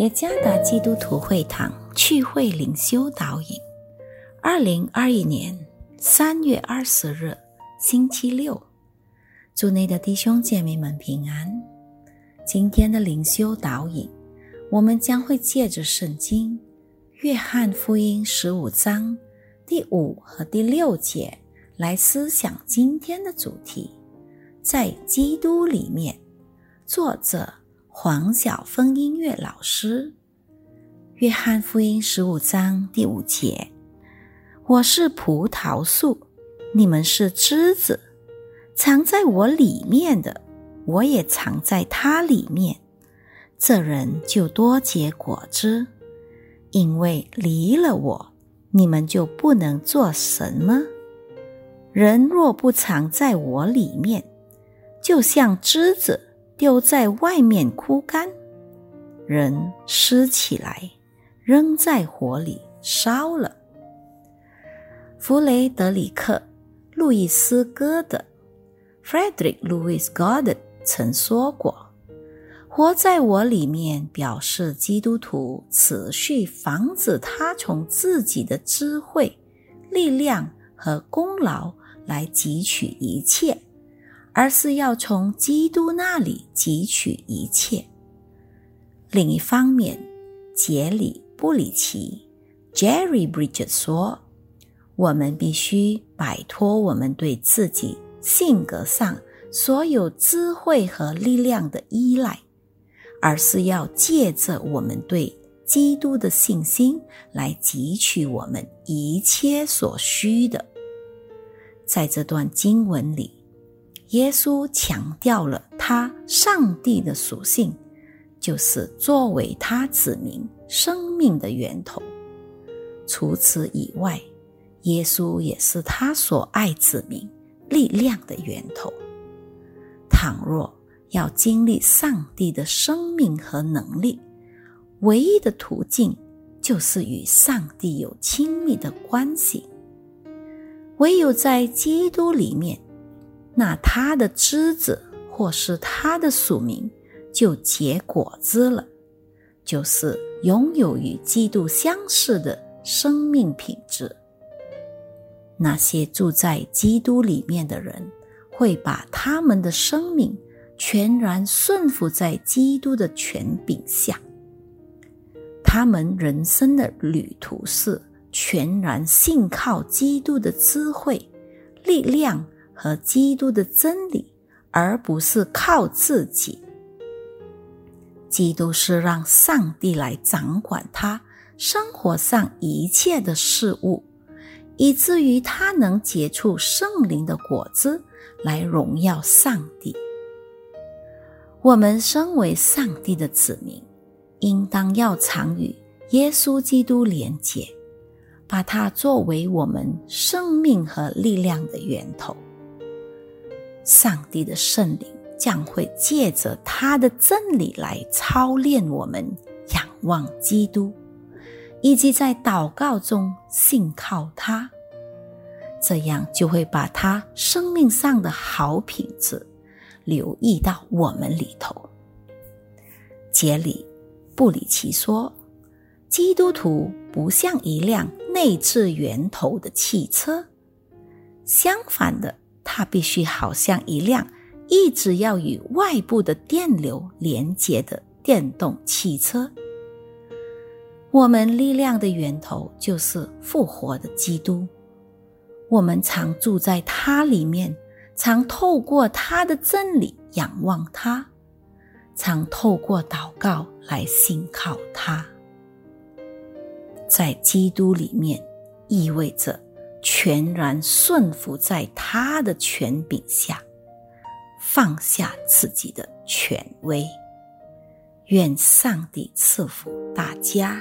耶加达基督徒会堂聚会灵修导引，二零二一年三月二十日星期六，祝内的弟兄姐妹们平安。今天的灵修导引，我们将会借着圣经《约翰福音》十五章第五和第六节来思想今天的主题，在基督里面。作者。黄晓峰音乐老师，《约翰福音》十五章第五节：“我是葡萄树，你们是枝子，藏在我里面的，我也藏在他里面。这人就多结果子，因为离了我，你们就不能做什么。人若不藏在我里面，就像枝子。”丢在外面枯干，人湿起来，扔在火里烧了。弗雷德里克·路易斯·戈德 （Frederick Louis Goddard） 曾说过：“活在我里面，表示基督徒持续防止他从自己的智慧、力量和功劳来汲取一切。”而是要从基督那里汲取一切。另一方面，杰里·布里奇 （Jerry Bridges） 说：“我们必须摆脱我们对自己性格上所有智慧和力量的依赖，而是要借着我们对基督的信心来汲取我们一切所需的。”在这段经文里。耶稣强调了他上帝的属性，就是作为他子民生命的源头。除此以外，耶稣也是他所爱子民力量的源头。倘若要经历上帝的生命和能力，唯一的途径就是与上帝有亲密的关系。唯有在基督里面。那他的枝子或是他的属名就结果子了，就是拥有与基督相似的生命品质。那些住在基督里面的人，会把他们的生命全然顺服在基督的权柄下。他们人生的旅途是全然信靠基督的智慧、力量。和基督的真理，而不是靠自己。基督是让上帝来掌管他生活上一切的事物，以至于他能结出圣灵的果子来荣耀上帝。我们身为上帝的子民，应当要常与耶稣基督连结，把它作为我们生命和力量的源头。上帝的圣灵将会借着他的真理来操练我们仰望基督，以及在祷告中信靠他，这样就会把他生命上的好品质留意到我们里头。杰里·布里奇说：“基督徒不像一辆内置源头的汽车，相反的。”它必须好像一辆一直要与外部的电流连接的电动汽车。我们力量的源头就是复活的基督，我们常住在它里面，常透过它的真理仰望它，常透过祷告来信靠它。在基督里面，意味着。全然顺服在他的权柄下，放下自己的权威。愿上帝赐福大家。